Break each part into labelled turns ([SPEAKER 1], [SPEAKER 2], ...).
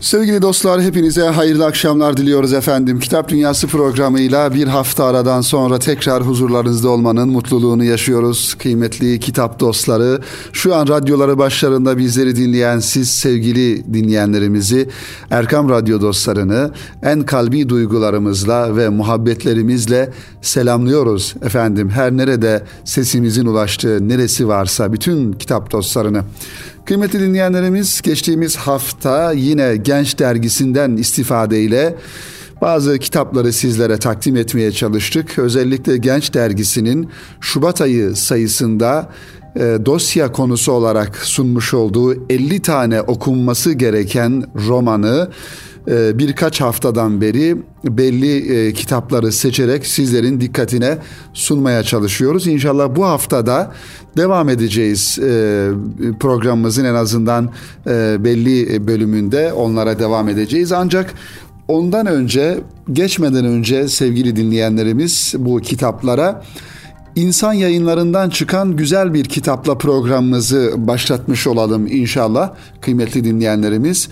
[SPEAKER 1] Sevgili dostlar hepinize hayırlı akşamlar diliyoruz efendim. Kitap Dünyası programıyla bir hafta aradan sonra tekrar huzurlarınızda olmanın mutluluğunu yaşıyoruz. Kıymetli kitap dostları, şu an radyoları başlarında bizleri dinleyen siz sevgili dinleyenlerimizi, Erkam Radyo dostlarını en kalbi duygularımızla ve muhabbetlerimizle selamlıyoruz efendim. Her nerede sesimizin ulaştığı neresi varsa bütün kitap dostlarını. Kıymetli dinleyenlerimiz geçtiğimiz hafta yine Genç Dergisi'nden istifadeyle bazı kitapları sizlere takdim etmeye çalıştık. Özellikle Genç Dergisi'nin Şubat ayı sayısında e, dosya konusu olarak sunmuş olduğu 50 tane okunması gereken romanı birkaç haftadan beri belli e, kitapları seçerek sizlerin dikkatine sunmaya çalışıyoruz. İnşallah bu haftada devam edeceğiz e, programımızın en azından belli bölümünde onlara devam edeceğiz. Ancak ondan önce geçmeden önce sevgili dinleyenlerimiz bu kitaplara İnsan yayınlarından çıkan güzel bir kitapla programımızı başlatmış olalım inşallah kıymetli dinleyenlerimiz.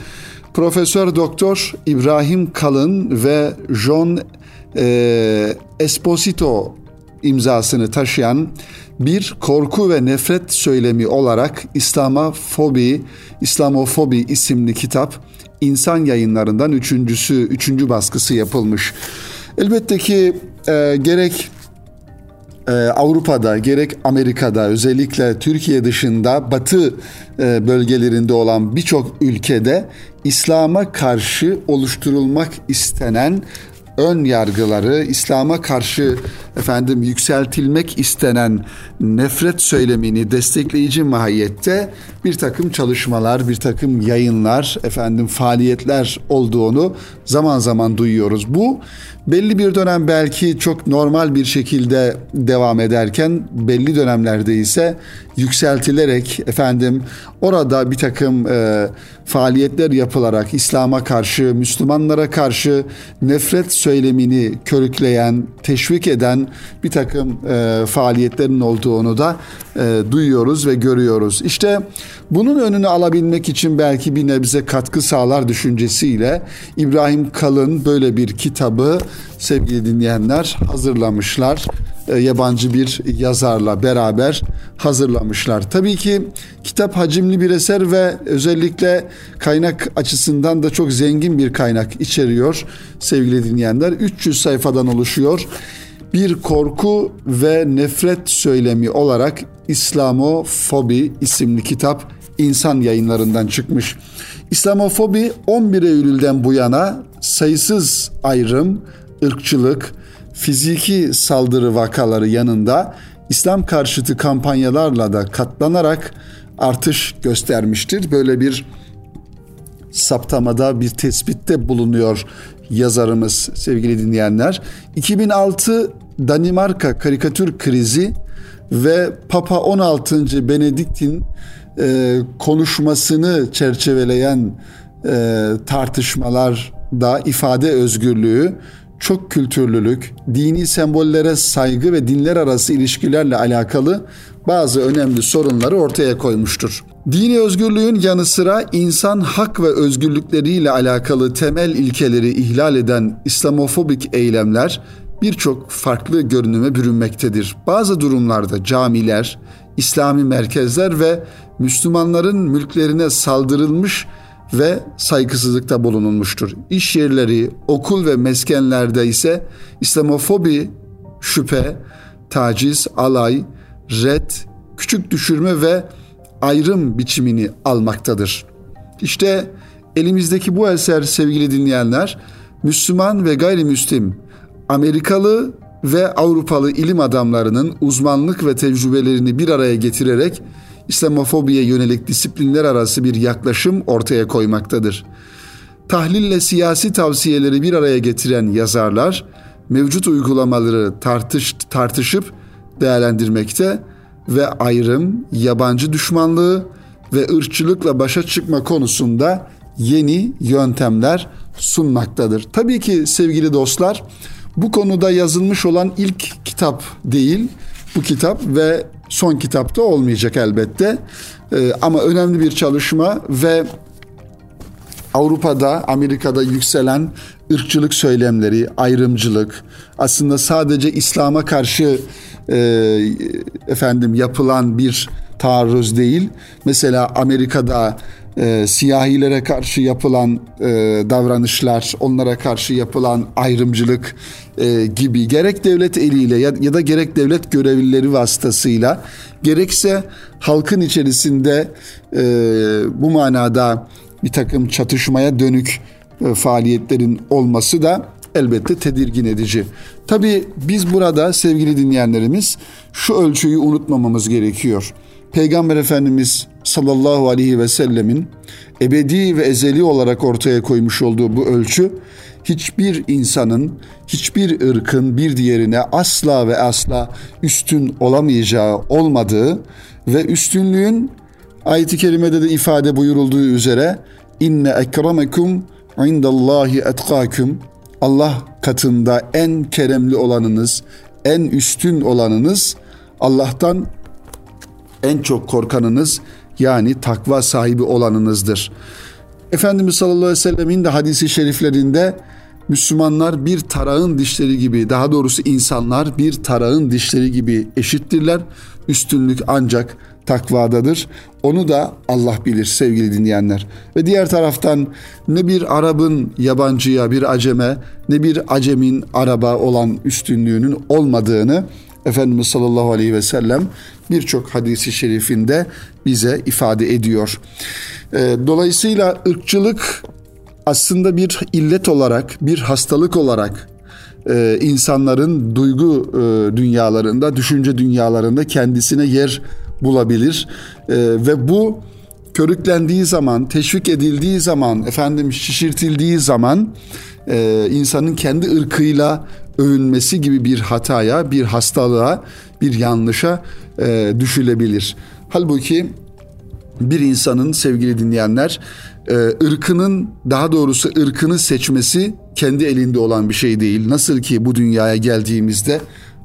[SPEAKER 1] Profesör Doktor İbrahim Kalın ve John e, Esposito imzasını taşıyan bir korku ve nefret söylemi olarak İslamofobi, İslamofobi isimli kitap insan yayınlarından üçüncüsü, üçüncü baskısı yapılmış. Elbette ki e, gerek e, Avrupa'da gerek Amerika'da özellikle Türkiye dışında batı e, bölgelerinde olan birçok ülkede İslam'a karşı oluşturulmak istenen ön yargıları, İslam'a karşı efendim yükseltilmek istenen nefret söylemini destekleyici mahiyette bir takım çalışmalar, bir takım yayınlar, efendim faaliyetler olduğunu zaman zaman duyuyoruz. Bu belli bir dönem belki çok normal bir şekilde devam ederken belli dönemlerde ise yükseltilerek efendim orada bir takım e, faaliyetler yapılarak İslam'a karşı, Müslümanlara karşı nefret söylemini körükleyen, teşvik eden bir takım e, faaliyetlerin olduğunu da e, duyuyoruz ve görüyoruz. İşte bunun önünü alabilmek için belki bir nebze katkı sağlar düşüncesiyle İbrahim Kalın böyle bir kitabı sevgili dinleyenler hazırlamışlar. E, yabancı bir yazarla beraber hazırlamışlar. Tabii ki kitap hacimli bir eser ve özellikle kaynak açısından da çok zengin bir kaynak içeriyor sevgili dinleyenler. 300 sayfadan oluşuyor. Bir korku ve nefret söylemi olarak İslamofobi isimli kitap insan yayınlarından çıkmış. İslamofobi 11 Eylül'den bu yana sayısız ayrım, ırkçılık, fiziki saldırı vakaları yanında İslam karşıtı kampanyalarla da katlanarak artış göstermiştir. Böyle bir saptamada bir tespitte bulunuyor yazarımız sevgili dinleyenler. 2006 Danimarka karikatür krizi ve Papa 16. Benedikt'in e, konuşmasını çerçeveleyen e, tartışmalarda ifade özgürlüğü, çok kültürlülük, dini sembollere saygı ve dinler arası ilişkilerle alakalı bazı önemli sorunları ortaya koymuştur. Dini özgürlüğün yanı sıra insan hak ve özgürlükleriyle alakalı temel ilkeleri ihlal eden İslamofobik eylemler birçok farklı görünüme bürünmektedir. Bazı durumlarda camiler, İslami merkezler ve Müslümanların mülklerine saldırılmış ve saygısızlıkta bulunulmuştur. İş yerleri, okul ve meskenlerde ise İslamofobi, şüphe, taciz, alay, red, küçük düşürme ve ayrım biçimini almaktadır. İşte elimizdeki bu eser sevgili dinleyenler Müslüman ve gayrimüslim Amerikalı ve Avrupalı ilim adamlarının uzmanlık ve tecrübelerini bir araya getirerek İslamofobiye yönelik disiplinler arası bir yaklaşım ortaya koymaktadır. Tahlille siyasi tavsiyeleri bir araya getiren yazarlar mevcut uygulamaları tartış, tartışıp değerlendirmekte ve ayrım, yabancı düşmanlığı ve ırkçılıkla başa çıkma konusunda yeni yöntemler sunmaktadır. Tabii ki sevgili dostlar bu konuda yazılmış olan ilk kitap değil bu kitap ve son kitapta olmayacak elbette. Ee, ama önemli bir çalışma ve Avrupa'da, Amerika'da yükselen ırkçılık söylemleri, ayrımcılık, aslında sadece İslam'a karşı e, efendim yapılan bir taarruz değil. Mesela Amerika'da e, siyahilere karşı yapılan e, davranışlar, onlara karşı yapılan ayrımcılık e, gibi gerek devlet eliyle ya, ya da gerek devlet görevlileri vasıtasıyla gerekse halkın içerisinde e, bu manada bir takım çatışmaya dönük e, faaliyetlerin olması da elbette tedirgin edici. Tabi biz burada sevgili dinleyenlerimiz şu ölçüyü unutmamamız gerekiyor. Peygamber Efendimiz sallallahu aleyhi ve sellemin ebedi ve ezeli olarak ortaya koymuş olduğu bu ölçü hiçbir insanın, hiçbir ırkın bir diğerine asla ve asla üstün olamayacağı olmadığı ve üstünlüğün ayet-i kerimede de ifade buyurulduğu üzere inne ekremekum indallahi etkakum Allah katında en keremli olanınız, en üstün olanınız Allah'tan en çok korkanınız yani takva sahibi olanınızdır. Efendimiz sallallahu aleyhi ve sellemin de hadisi şeriflerinde Müslümanlar bir tarağın dişleri gibi, daha doğrusu insanlar bir tarağın dişleri gibi eşittirler. Üstünlük ancak takvadadır. Onu da Allah bilir sevgili dinleyenler. Ve diğer taraftan ne bir Arap'ın yabancıya bir aceme ne bir acemin araba olan üstünlüğünün olmadığını Efendimiz sallallahu aleyhi ve sellem birçok hadisi şerifinde bize ifade ediyor. Ee, dolayısıyla ırkçılık aslında bir illet olarak, bir hastalık olarak e, insanların duygu e, dünyalarında, düşünce dünyalarında kendisine yer bulabilir e, ve bu körüklendiği zaman, teşvik edildiği zaman, efendim şişirtildiği zaman insanın kendi ırkıyla övünmesi gibi bir hataya, bir hastalığa, bir yanlışa e, düşülebilir. Halbuki bir insanın sevgili dinleyenler e, ırkının daha doğrusu ırkını seçmesi kendi elinde olan bir şey değil. Nasıl ki bu dünyaya geldiğimizde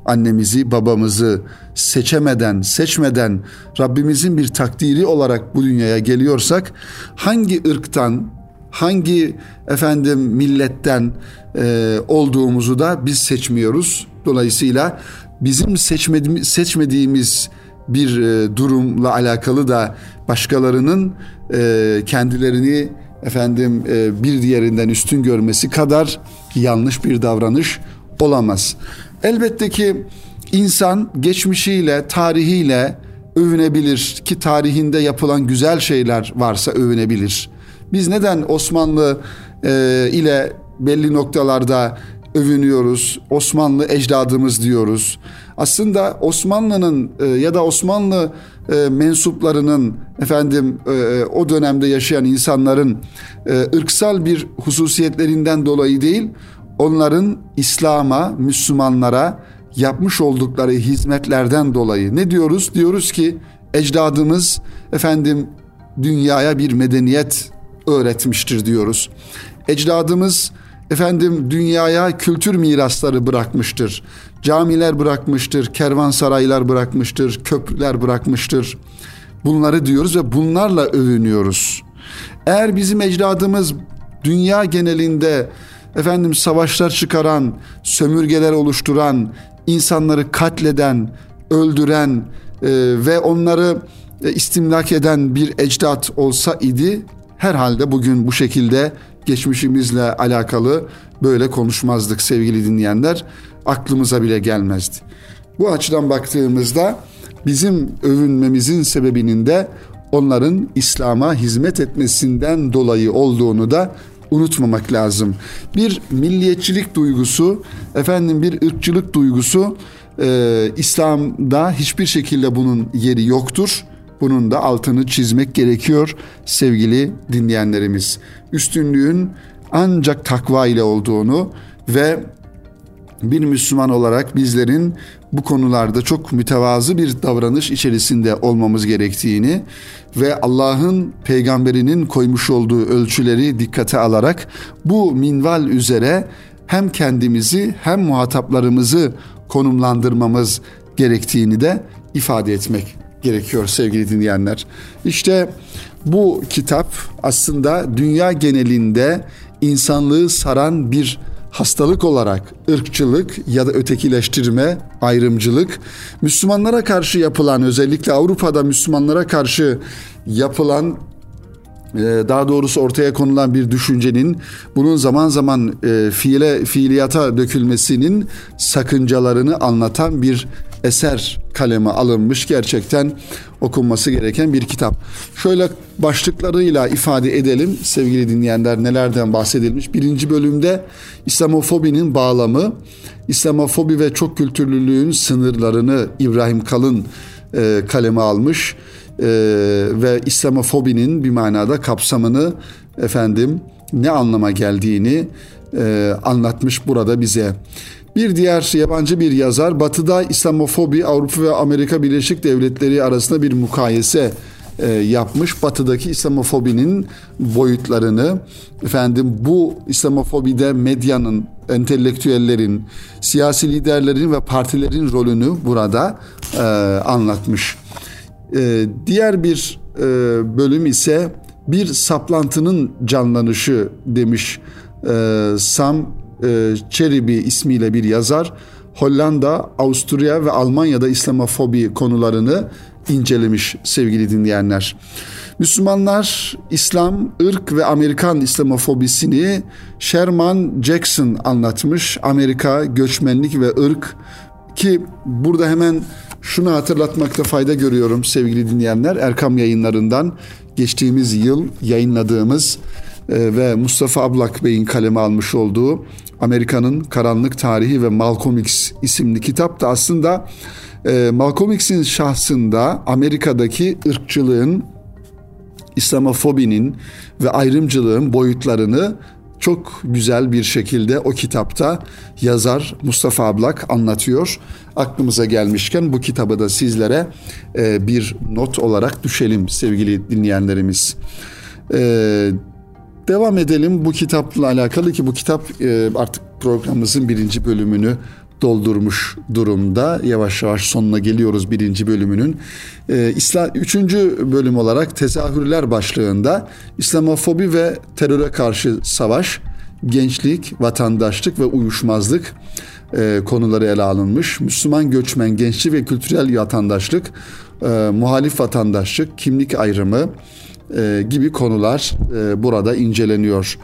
[SPEAKER 1] annemizi, babamızı seçemeden, seçmeden Rabbimizin bir takdiri olarak bu dünyaya geliyorsak hangi ırktan, hangi efendim milletten e, olduğumuzu da biz seçmiyoruz. Dolayısıyla bizim seçmediğimiz, seçmediğimiz bir e, durumla alakalı da başkalarının e, kendilerini efendim e, bir diğerinden üstün görmesi kadar yanlış bir davranış olamaz. Elbette ki insan geçmişiyle, tarihiyle övünebilir ki tarihinde yapılan güzel şeyler varsa övünebilir. Biz neden Osmanlı e, ile belli noktalarda övünüyoruz. Osmanlı ecdadımız diyoruz. Aslında Osmanlı'nın e, ya da Osmanlı e, mensuplarının efendim e, o dönemde yaşayan insanların ırksal bir hususiyetlerinden dolayı değil, onların İslam'a, Müslümanlara yapmış oldukları hizmetlerden dolayı ne diyoruz? Diyoruz ki ecdadımız efendim dünyaya bir medeniyet öğretmiştir diyoruz. Ecdadımız efendim dünyaya kültür mirasları bırakmıştır. Camiler bırakmıştır, kervansaraylar bırakmıştır, köprüler bırakmıştır. Bunları diyoruz ve bunlarla övünüyoruz. Eğer bizim ecdadımız dünya genelinde efendim savaşlar çıkaran, sömürgeler oluşturan, insanları katleden, öldüren e, ve onları e, istimlak eden bir ecdat olsa idi herhalde bugün bu şekilde geçmişimizle alakalı böyle konuşmazdık sevgili dinleyenler. Aklımıza bile gelmezdi. Bu açıdan baktığımızda bizim övünmemizin sebebinin de onların İslam'a hizmet etmesinden dolayı olduğunu da unutmamak lazım. Bir milliyetçilik duygusu, efendim bir ırkçılık duygusu e, İslam'da hiçbir şekilde bunun yeri yoktur. Bunun da altını çizmek gerekiyor sevgili dinleyenlerimiz. Üstünlüğün ancak takva ile olduğunu ve bir Müslüman olarak bizlerin bu konularda çok mütevazı bir davranış içerisinde olmamız gerektiğini ve Allah'ın peygamberinin koymuş olduğu ölçüleri dikkate alarak bu minval üzere hem kendimizi hem muhataplarımızı konumlandırmamız gerektiğini de ifade etmek gerekiyor sevgili dinleyenler. İşte Bu kitap aslında dünya genelinde insanlığı saran bir hastalık olarak ırkçılık ya da ötekileştirme, ayrımcılık, Müslümanlara karşı yapılan özellikle Avrupa'da Müslümanlara karşı yapılan e, daha doğrusu ortaya konulan bir düşüncenin bunun zaman zaman e, fiile fiiliyata dökülmesinin sakıncalarını anlatan bir eser kaleme alınmış gerçekten okunması gereken bir kitap. Şöyle başlıklarıyla ifade edelim sevgili dinleyenler nelerden bahsedilmiş. Birinci bölümde İslamofobinin bağlamı, İslamofobi ve çok kültürlülüğün sınırlarını İbrahim Kalın e, kaleme almış e, ve İslamofobinin bir manada kapsamını efendim ne anlama geldiğini e, anlatmış burada bize. Bir diğer yabancı bir yazar Batı'da İslamofobi Avrupa ve Amerika Birleşik Devletleri arasında bir mukayese e, yapmış. Batı'daki İslamofobinin boyutlarını efendim bu İslamofobide medyanın, entelektüellerin, siyasi liderlerin ve partilerin rolünü burada e, anlatmış. E, diğer bir e, bölüm ise bir saplantının canlanışı demiş e, Sam e, Çeribi ismiyle bir yazar Hollanda, Avusturya ve Almanya'da İslamofobi konularını incelemiş sevgili dinleyenler. Müslümanlar, İslam, ırk ve Amerikan İslamofobisini Sherman Jackson anlatmış. Amerika, göçmenlik ve ırk ki burada hemen şunu hatırlatmakta fayda görüyorum sevgili dinleyenler. Erkam yayınlarından geçtiğimiz yıl yayınladığımız ve Mustafa Ablak Bey'in kaleme almış olduğu Amerika'nın Karanlık Tarihi ve Malcolm X isimli kitap da aslında e, Malcolm X'in şahsında Amerika'daki ırkçılığın, İslamofobinin ve ayrımcılığın boyutlarını çok güzel bir şekilde o kitapta yazar Mustafa Ablak anlatıyor. Aklımıza gelmişken bu kitabı da sizlere e, bir not olarak düşelim sevgili dinleyenlerimiz. E, Devam edelim bu kitapla alakalı ki bu kitap e, artık programımızın birinci bölümünü doldurmuş durumda. Yavaş yavaş sonuna geliyoruz birinci bölümünün. İslam, üçüncü bölüm olarak tezahürler başlığında İslamofobi ve teröre karşı savaş, gençlik, vatandaşlık ve uyuşmazlık e, konuları ele alınmış. Müslüman göçmen, gençlik ve kültürel vatandaşlık, e, muhalif vatandaşlık, kimlik ayrımı, e, gibi konular e, burada inceleniyor.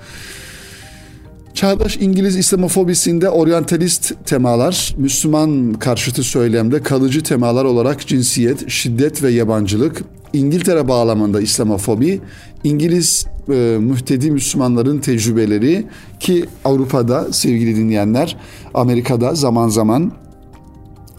[SPEAKER 1] Çağdaş İngiliz İslamofobisinde oryantalist temalar, Müslüman karşıtı söylemde kalıcı temalar olarak cinsiyet, şiddet ve yabancılık, İngiltere bağlamında İslamofobi, İngiliz e, mühtedi Müslümanların tecrübeleri ki Avrupa'da sevgili dinleyenler, Amerika'da zaman zaman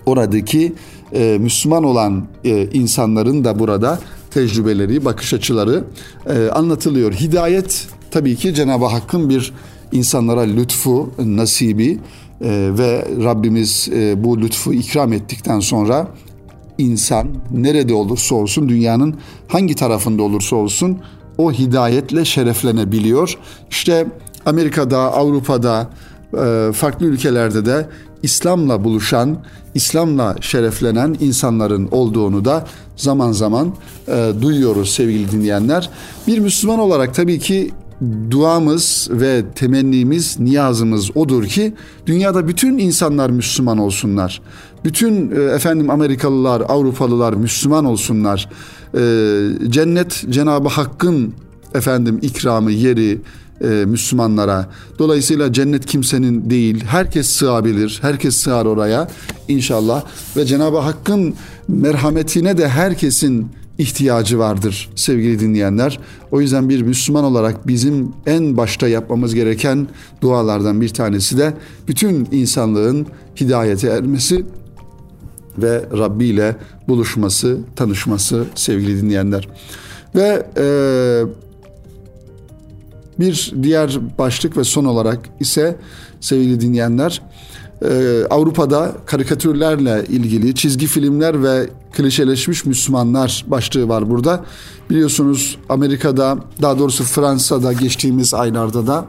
[SPEAKER 1] oradaki e, Müslüman olan e, insanların da burada tecrübeleri, bakış açıları e, anlatılıyor. Hidayet tabii ki Cenab-ı Hakk'ın bir insanlara lütfu, nasibi e, ve Rabbimiz e, bu lütfu ikram ettikten sonra insan nerede olursa olsun, dünyanın hangi tarafında olursa olsun o hidayetle şereflenebiliyor. İşte Amerika'da, Avrupa'da, e, farklı ülkelerde de İslam'la buluşan, İslam'la şereflenen insanların olduğunu da zaman zaman e, duyuyoruz sevgili dinleyenler. Bir Müslüman olarak tabii ki duamız ve temennimiz, niyazımız odur ki dünyada bütün insanlar Müslüman olsunlar. Bütün e, efendim Amerikalılar, Avrupalılar Müslüman olsunlar. E, cennet Cenabı Hakk'ın efendim ikramı, yeri, e, Müslümanlara. Dolayısıyla cennet kimsenin değil. Herkes sığabilir. Herkes sığar oraya inşallah. Ve Cenab-ı Hakk'ın merhametine de herkesin ihtiyacı vardır sevgili dinleyenler. O yüzden bir Müslüman olarak bizim en başta yapmamız gereken dualardan bir tanesi de bütün insanlığın hidayete ermesi ve Rabbi ile buluşması, tanışması sevgili dinleyenler. Ve e, bir diğer başlık ve son olarak ise sevgili dinleyenler e, Avrupa'da karikatürlerle ilgili çizgi filmler ve klişeleşmiş Müslümanlar başlığı var burada. Biliyorsunuz Amerika'da daha doğrusu Fransa'da geçtiğimiz aylarda da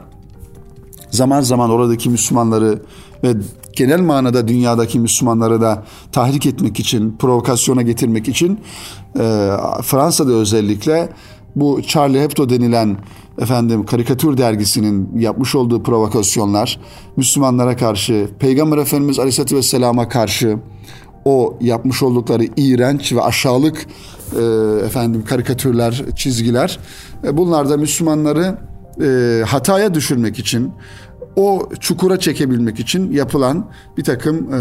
[SPEAKER 1] zaman zaman oradaki Müslümanları ve genel manada dünyadaki Müslümanları da tahrik etmek için, provokasyona getirmek için e, Fransa'da özellikle bu Charlie Hebdo denilen efendim karikatür dergisinin yapmış olduğu provokasyonlar Müslümanlara karşı, Peygamber Efendimiz Aleyhisselatü Vesselam'a karşı o yapmış oldukları iğrenç ve aşağılık e, efendim karikatürler, çizgiler e, bunlar da Müslümanları e, hataya düşürmek için o çukura çekebilmek için yapılan bir takım e,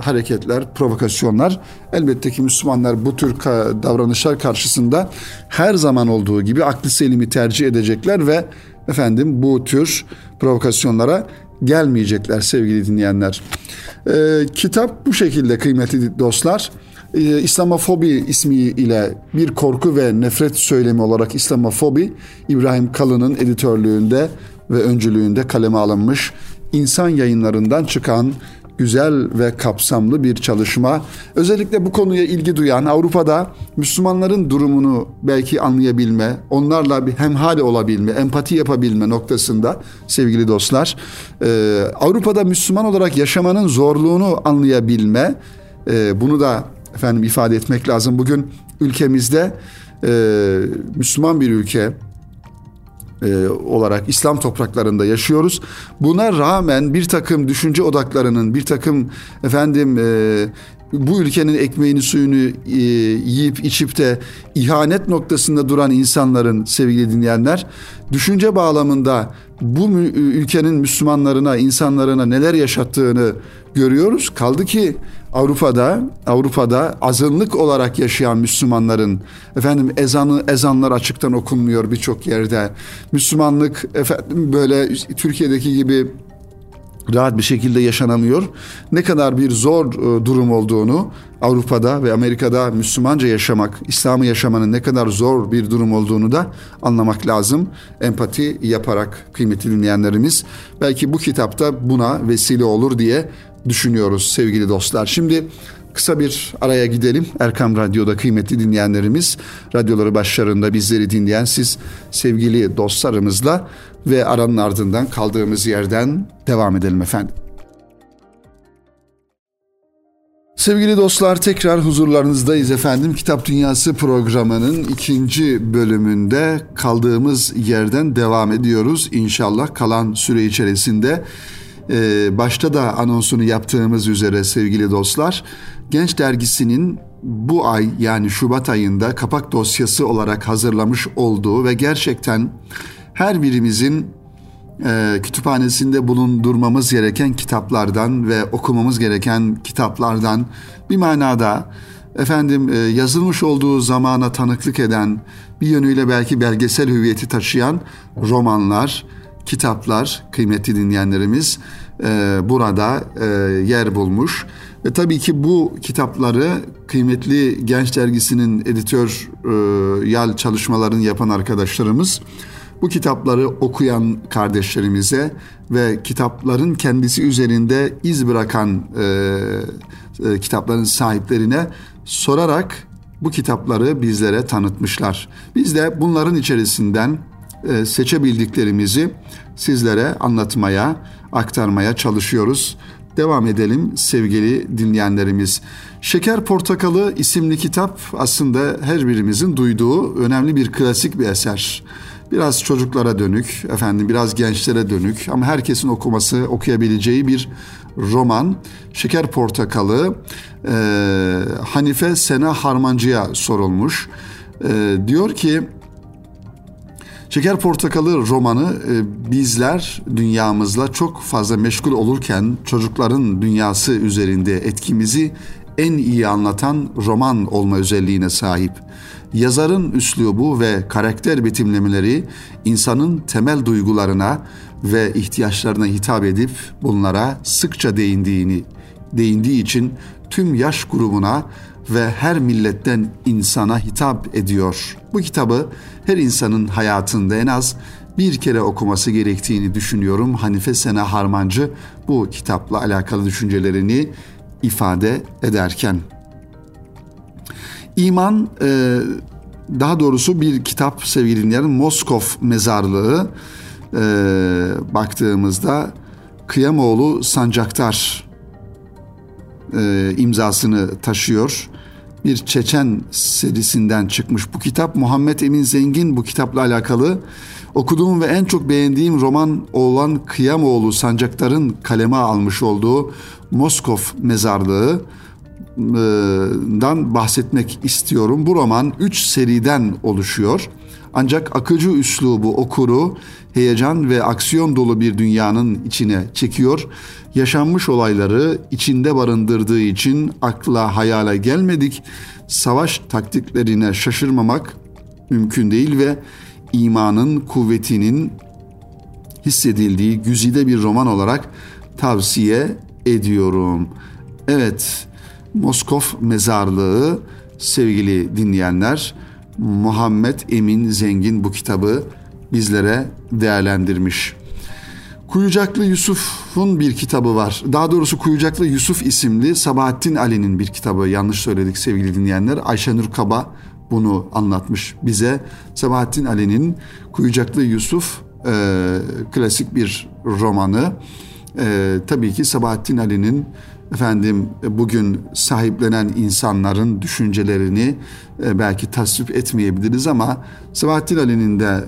[SPEAKER 1] hareketler, provokasyonlar. Elbette ki Müslümanlar bu tür ka- davranışlar karşısında her zaman olduğu gibi aklı selimi tercih edecekler ve efendim bu tür provokasyonlara gelmeyecekler sevgili dinleyenler. E, kitap bu şekilde kıymetli dostlar. E, İslamofobi ismiyle bir korku ve nefret söylemi olarak İslamofobi İbrahim Kalın'ın editörlüğünde ve öncülüğünde kaleme alınmış insan yayınlarından çıkan güzel ve kapsamlı bir çalışma. Özellikle bu konuya ilgi duyan Avrupa'da Müslümanların durumunu belki anlayabilme, onlarla bir hemhal olabilme, empati yapabilme noktasında sevgili dostlar, e, Avrupa'da Müslüman olarak yaşamanın zorluğunu anlayabilme, e, bunu da efendim ifade etmek lazım. Bugün ülkemizde e, Müslüman bir ülke, e, olarak İslam topraklarında yaşıyoruz. Buna rağmen bir takım düşünce odaklarının, bir takım efendim e, bu ülkenin ekmeğini suyunu e, yiyip içip de ihanet noktasında duran insanların sevgili dinleyenler düşünce bağlamında bu ülkenin Müslümanlarına, insanlarına neler yaşattığını görüyoruz. Kaldı ki Avrupa'da Avrupa'da azınlık olarak yaşayan Müslümanların efendim ezanı ezanlar açıktan okunmuyor birçok yerde. Müslümanlık efendim böyle Türkiye'deki gibi rahat bir şekilde yaşanamıyor. Ne kadar bir zor e, durum olduğunu Avrupa'da ve Amerika'da Müslümanca yaşamak, İslam'ı yaşamanın ne kadar zor bir durum olduğunu da anlamak lazım. Empati yaparak kıymetli dinleyenlerimiz. Belki bu kitapta buna vesile olur diye düşünüyoruz sevgili dostlar. Şimdi kısa bir araya gidelim. Erkam Radyo'da kıymetli dinleyenlerimiz, radyoları başlarında bizleri dinleyen siz sevgili dostlarımızla ve aranın ardından kaldığımız yerden devam edelim efendim. Sevgili dostlar tekrar huzurlarınızdayız efendim. Kitap Dünyası programının ikinci bölümünde kaldığımız yerden devam ediyoruz. İnşallah kalan süre içerisinde başta da anonsunu yaptığımız üzere sevgili dostlar Genç Dergisi'nin bu ay yani Şubat ayında kapak dosyası olarak hazırlamış olduğu ve gerçekten her birimizin e, kütüphanesinde bulundurmamız gereken kitaplardan ve okumamız gereken kitaplardan bir manada efendim e, yazılmış olduğu zamana tanıklık eden bir yönüyle belki belgesel hüviyeti taşıyan romanlar, kitaplar kıymetli dinleyenlerimiz e, burada e, yer bulmuş. Ve tabii ki bu kitapları kıymetli Genç Dergisi'nin editör e, yal çalışmalarını yapan arkadaşlarımız bu kitapları okuyan kardeşlerimize ve kitapların kendisi üzerinde iz bırakan e, e, kitapların sahiplerine sorarak bu kitapları bizlere tanıtmışlar. Biz de bunların içerisinden e, seçebildiklerimizi sizlere anlatmaya, aktarmaya çalışıyoruz. Devam edelim sevgili dinleyenlerimiz. Şeker Portakalı isimli kitap aslında her birimizin duyduğu önemli bir klasik bir eser. Biraz çocuklara dönük, efendim biraz gençlere dönük ama herkesin okuması, okuyabileceği bir roman. Şeker Portakalı e, Hanife Sena Harmancı'ya sorulmuş. E, diyor ki Şeker Portakalı romanı e, bizler dünyamızla çok fazla meşgul olurken çocukların dünyası üzerinde etkimizi en iyi anlatan roman olma özelliğine sahip. Yazarın üslubu ve karakter betimlemeleri insanın temel duygularına ve ihtiyaçlarına hitap edip bunlara sıkça değindiğini değindiği için tüm yaş grubuna ve her milletten insana hitap ediyor. Bu kitabı her insanın hayatında en az bir kere okuması gerektiğini düşünüyorum. Hanife Sena Harmancı bu kitapla alakalı düşüncelerini ifade ederken. İman e, daha doğrusu bir kitap sevgili dinleyen Moskov mezarlığı e, baktığımızda Kıyamoğlu Sancaktar e, imzasını taşıyor bir Çeçen serisinden çıkmış bu kitap. Muhammed Emin Zengin bu kitapla alakalı okuduğum ve en çok beğendiğim roman olan Kıyamoğlu Sancaktar'ın kaleme almış olduğu Moskov Mezarlığı dan bahsetmek istiyorum. Bu roman 3 seriden oluşuyor. Ancak akıcı üslubu okuru heyecan ve aksiyon dolu bir dünyanın içine çekiyor. Yaşanmış olayları içinde barındırdığı için akla hayale gelmedik. Savaş taktiklerine şaşırmamak mümkün değil ve imanın kuvvetinin hissedildiği güzide bir roman olarak tavsiye ediyorum. Evet, Moskov Mezarlığı sevgili dinleyenler Muhammed Emin Zengin bu kitabı bizlere değerlendirmiş. Kuyucaklı Yusuf'un bir kitabı var. Daha doğrusu Kuyucaklı Yusuf isimli Sabahattin Ali'nin bir kitabı. Yanlış söyledik sevgili dinleyenler. Ayşenur Kaba bunu anlatmış bize. Sabahattin Ali'nin Kuyucaklı Yusuf e, klasik bir romanı. E, tabii ki Sabahattin Ali'nin efendim bugün sahiplenen insanların düşüncelerini e, belki tasvip etmeyebiliriz ama Sabahattin Ali'nin de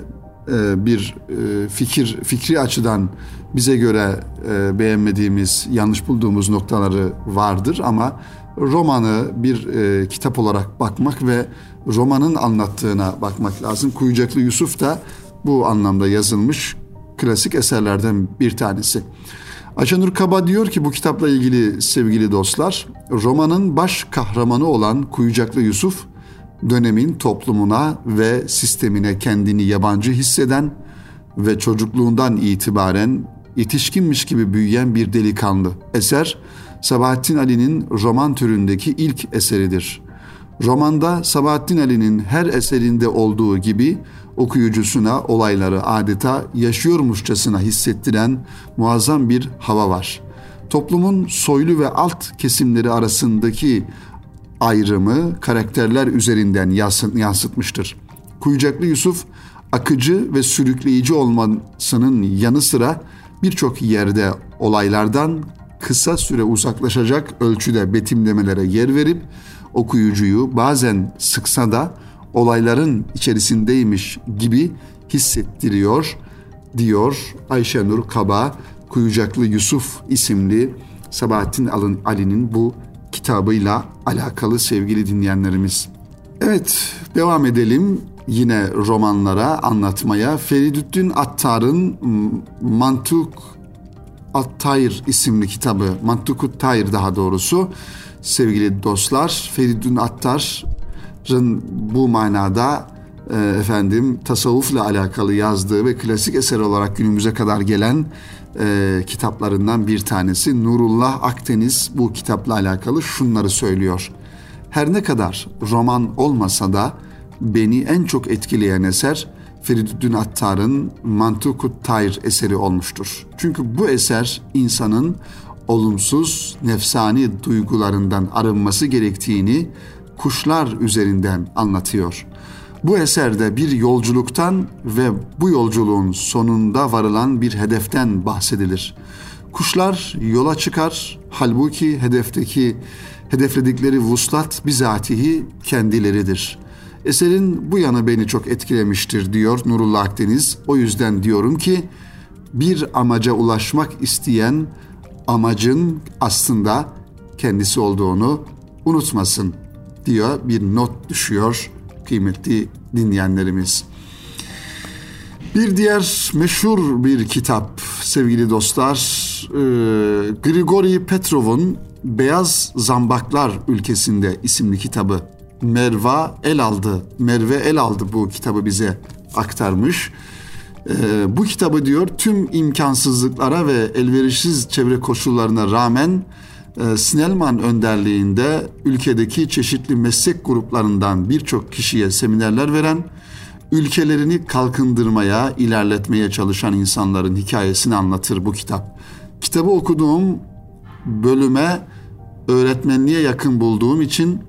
[SPEAKER 1] e, bir e, fikir fikri açıdan bize göre e, beğenmediğimiz, yanlış bulduğumuz noktaları vardır ama romanı bir e, kitap olarak bakmak ve romanın anlattığına bakmak lazım. Kuyucaklı Yusuf da bu anlamda yazılmış klasik eserlerden bir tanesi. Ayşenur Kaba diyor ki bu kitapla ilgili sevgili dostlar, romanın baş kahramanı olan Kuyucaklı Yusuf, dönemin toplumuna ve sistemine kendini yabancı hisseden ve çocukluğundan itibaren yetişkinmiş gibi büyüyen bir delikanlı. Eser, Sabahattin Ali'nin roman türündeki ilk eseridir. Romanda Sabahattin Ali'nin her eserinde olduğu gibi okuyucusuna olayları adeta yaşıyormuşçasına hissettiren muazzam bir hava var. Toplumun soylu ve alt kesimleri arasındaki ayrımı karakterler üzerinden yansıtmıştır. Kuyucaklı Yusuf akıcı ve sürükleyici olmasının yanı sıra birçok yerde olaylardan kısa süre uzaklaşacak ölçüde betimlemelere yer verip okuyucuyu bazen sıksa da olayların içerisindeymiş gibi hissettiriyor diyor Ayşenur Kaba Kuyucaklı Yusuf isimli Sabahattin Ali'nin bu kitabıyla alakalı sevgili dinleyenlerimiz. Evet devam edelim yine romanlara anlatmaya. Feridüddin Attar'ın Mantuk At-Tayr isimli kitabı, Mantukut Tayr daha doğrusu sevgili dostlar. Feridun Attar'ın bu manada e, efendim tasavvufla alakalı yazdığı ve klasik eser olarak günümüze kadar gelen e, kitaplarından bir tanesi. Nurullah Akdeniz bu kitapla alakalı şunları söylüyor. Her ne kadar roman olmasa da beni en çok etkileyen eser Feridüddin Attar'ın Mantukut Tayr eseri olmuştur. Çünkü bu eser insanın olumsuz nefsani duygularından arınması gerektiğini kuşlar üzerinden anlatıyor. Bu eserde bir yolculuktan ve bu yolculuğun sonunda varılan bir hedeften bahsedilir. Kuşlar yola çıkar, halbuki hedefteki hedefledikleri vuslat bizatihi kendileridir. Eserin bu yanı beni çok etkilemiştir diyor Nurullah Akdeniz. O yüzden diyorum ki bir amaca ulaşmak isteyen amacın aslında kendisi olduğunu unutmasın diyor bir not düşüyor kıymetli dinleyenlerimiz. Bir diğer meşhur bir kitap sevgili dostlar e, Petrov'un Beyaz Zambaklar Ülkesinde isimli kitabı. Merva el aldı. Merve el aldı bu kitabı bize aktarmış. Ee, bu kitabı diyor tüm imkansızlıklara ve elverişsiz çevre koşullarına rağmen e, Snellman önderliğinde ülkedeki çeşitli meslek gruplarından birçok kişiye seminerler veren, ülkelerini kalkındırmaya, ilerletmeye çalışan insanların hikayesini anlatır bu kitap. Kitabı okuduğum bölüme öğretmenliğe yakın bulduğum için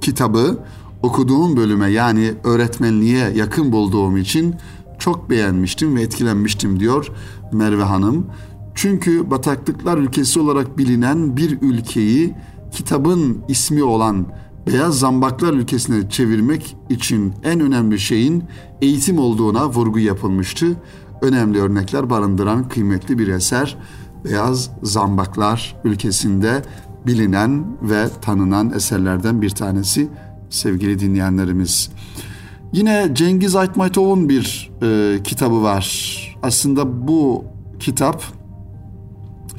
[SPEAKER 1] kitabı okuduğum bölüme yani öğretmenliğe yakın bulduğum için çok beğenmiştim ve etkilenmiştim diyor Merve Hanım. Çünkü bataklıklar ülkesi olarak bilinen bir ülkeyi kitabın ismi olan beyaz zambaklar ülkesine çevirmek için en önemli şeyin eğitim olduğuna vurgu yapılmıştı. Önemli örnekler barındıran kıymetli bir eser Beyaz Zambaklar ülkesinde bilinen ve tanınan eserlerden bir tanesi sevgili dinleyenlerimiz. Yine Cengiz Aytmatov'un bir e, kitabı var. Aslında bu kitap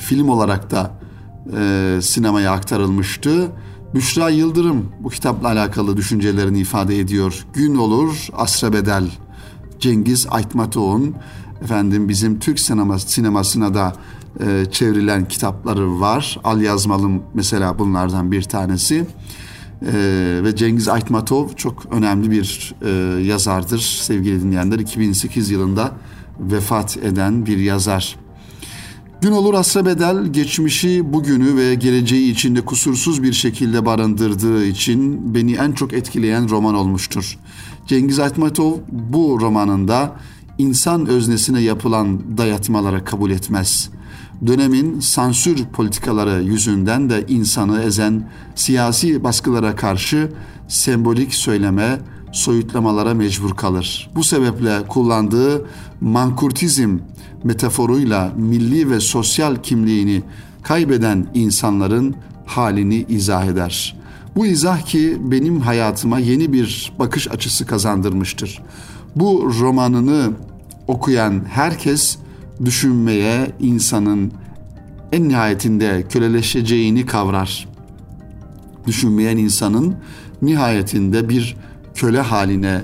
[SPEAKER 1] film olarak da e, sinemaya aktarılmıştı. Büşra Yıldırım bu kitapla alakalı düşüncelerini ifade ediyor. Gün olur asra bedel. Cengiz Aytmatov'un efendim bizim Türk sineması, sinemasına da e, çevrilen kitapları var. Al Yazmalım mesela bunlardan bir tanesi. E, ve Cengiz Aytmatov çok önemli bir e, yazardır sevgili dinleyenler. 2008 yılında vefat eden bir yazar. Gün olur asra bedel geçmişi, bugünü ve geleceği içinde kusursuz bir şekilde barındırdığı için beni en çok etkileyen roman olmuştur. Cengiz Aytmatov bu romanında insan öznesine yapılan dayatmalara kabul etmez. Dönemin sansür politikaları yüzünden de insanı ezen siyasi baskılara karşı sembolik söyleme, soyutlamalara mecbur kalır. Bu sebeple kullandığı mankurtizm metaforuyla milli ve sosyal kimliğini kaybeden insanların halini izah eder. Bu izah ki benim hayatıma yeni bir bakış açısı kazandırmıştır. Bu romanını okuyan herkes düşünmeye insanın en nihayetinde köleleşeceğini kavrar. Düşünmeyen insanın nihayetinde bir köle haline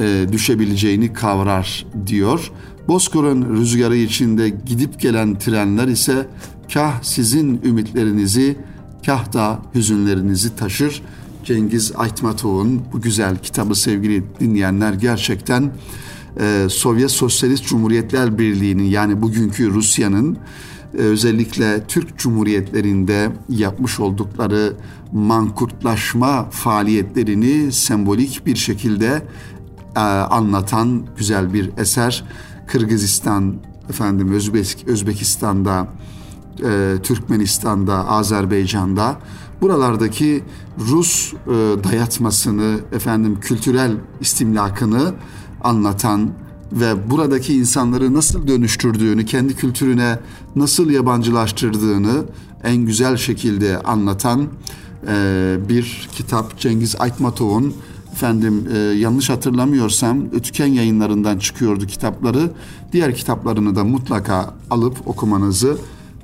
[SPEAKER 1] e, düşebileceğini kavrar diyor. Bozkır'ın rüzgarı içinde gidip gelen trenler ise kah sizin ümitlerinizi kah da hüzünlerinizi taşır. Cengiz Aytmatov'un bu güzel kitabı sevgili dinleyenler gerçekten e, Sovyet Sosyalist Cumhuriyetler Birliği'nin yani bugünkü Rusya'nın özellikle Türk Cumhuriyetlerinde yapmış oldukları mankurtlaşma faaliyetlerini sembolik bir şekilde e, anlatan güzel bir eser. Kırgızistan, efendim Özbek, Özbekistan'da, e, Türkmenistan'da, Azerbaycan'da buralardaki Rus e, dayatmasını, efendim kültürel istimlakını anlatan ve buradaki insanları nasıl dönüştürdüğünü, kendi kültürüne nasıl yabancılaştırdığını en güzel şekilde anlatan e, bir kitap Cengiz Aytmatov'un efendim e, yanlış hatırlamıyorsam Ötüken yayınlarından çıkıyordu kitapları. Diğer kitaplarını da mutlaka alıp okumanızı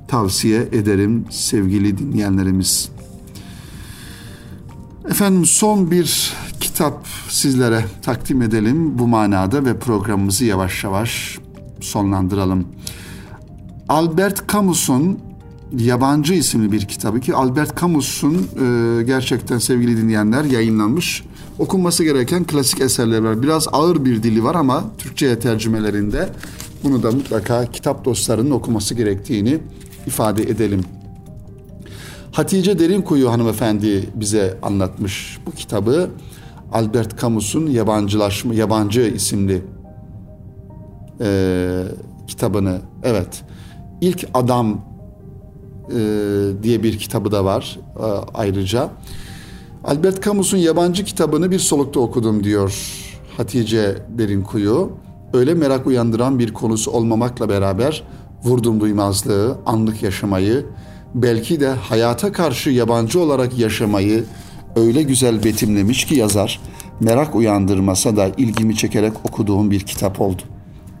[SPEAKER 1] tavsiye ederim sevgili dinleyenlerimiz. Efendim son bir kitap sizlere takdim edelim bu manada ve programımızı yavaş yavaş sonlandıralım. Albert Camus'un Yabancı isimli bir kitabı ki Albert Camus'un e, gerçekten sevgili dinleyenler yayınlanmış okunması gereken klasik eserler var. Biraz ağır bir dili var ama Türkçe'ye tercümelerinde bunu da mutlaka kitap dostlarının okuması gerektiğini ifade edelim. Hatice Derinkuyu hanımefendi bize anlatmış bu kitabı. Albert Camus'un Yabancılaşma, Yabancı isimli e, kitabını. Evet, ilk Adam e, diye bir kitabı da var e, ayrıca. Albert Camus'un yabancı kitabını bir solukta okudum diyor Hatice Derinkuyu. Öyle merak uyandıran bir konusu olmamakla beraber vurdum duymazlığı, anlık yaşamayı, belki de hayata karşı yabancı olarak yaşamayı öyle güzel betimlemiş ki yazar, merak uyandırmasa da ilgimi çekerek okuduğum bir kitap oldu.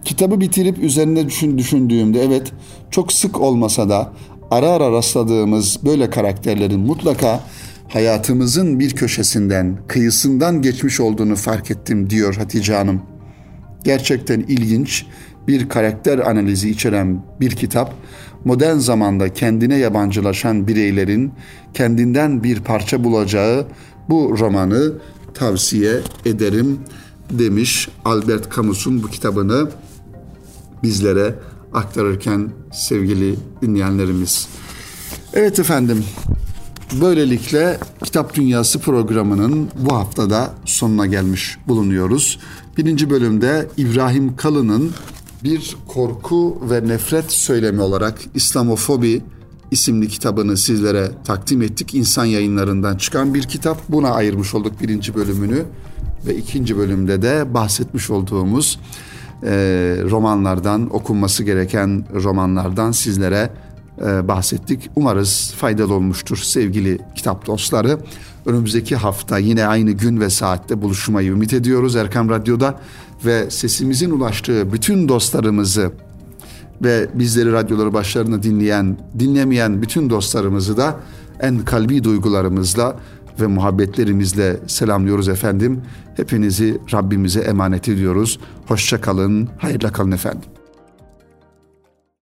[SPEAKER 1] Kitabı bitirip üzerine düşün, düşündüğümde evet çok sık olmasa da ara ara rastladığımız böyle karakterlerin mutlaka hayatımızın bir köşesinden, kıyısından geçmiş olduğunu fark ettim diyor Hatice Hanım. Gerçekten ilginç bir karakter analizi içeren bir kitap, modern zamanda kendine yabancılaşan bireylerin kendinden bir parça bulacağı bu romanı tavsiye ederim demiş Albert Camus'un bu kitabını bizlere aktarırken sevgili dinleyenlerimiz. Evet efendim Böylelikle Kitap Dünyası programının bu haftada sonuna gelmiş bulunuyoruz. Birinci bölümde İbrahim Kalın'ın bir korku ve nefret söylemi olarak İslamofobi isimli kitabını sizlere takdim ettik. İnsan yayınlarından çıkan bir kitap. Buna ayırmış olduk birinci bölümünü. Ve ikinci bölümde de bahsetmiş olduğumuz e, romanlardan, okunması gereken romanlardan sizlere e, bahsettik. Umarız faydalı olmuştur sevgili kitap dostları. Önümüzdeki hafta yine aynı gün ve saatte buluşmayı ümit ediyoruz Erkam Radyo'da ve sesimizin ulaştığı bütün dostlarımızı ve bizleri radyoları başlarına dinleyen, dinlemeyen bütün dostlarımızı da en kalbi duygularımızla ve muhabbetlerimizle selamlıyoruz efendim. Hepinizi Rabbimize emanet ediyoruz. Hoşça kalın, hayırla kalın efendim.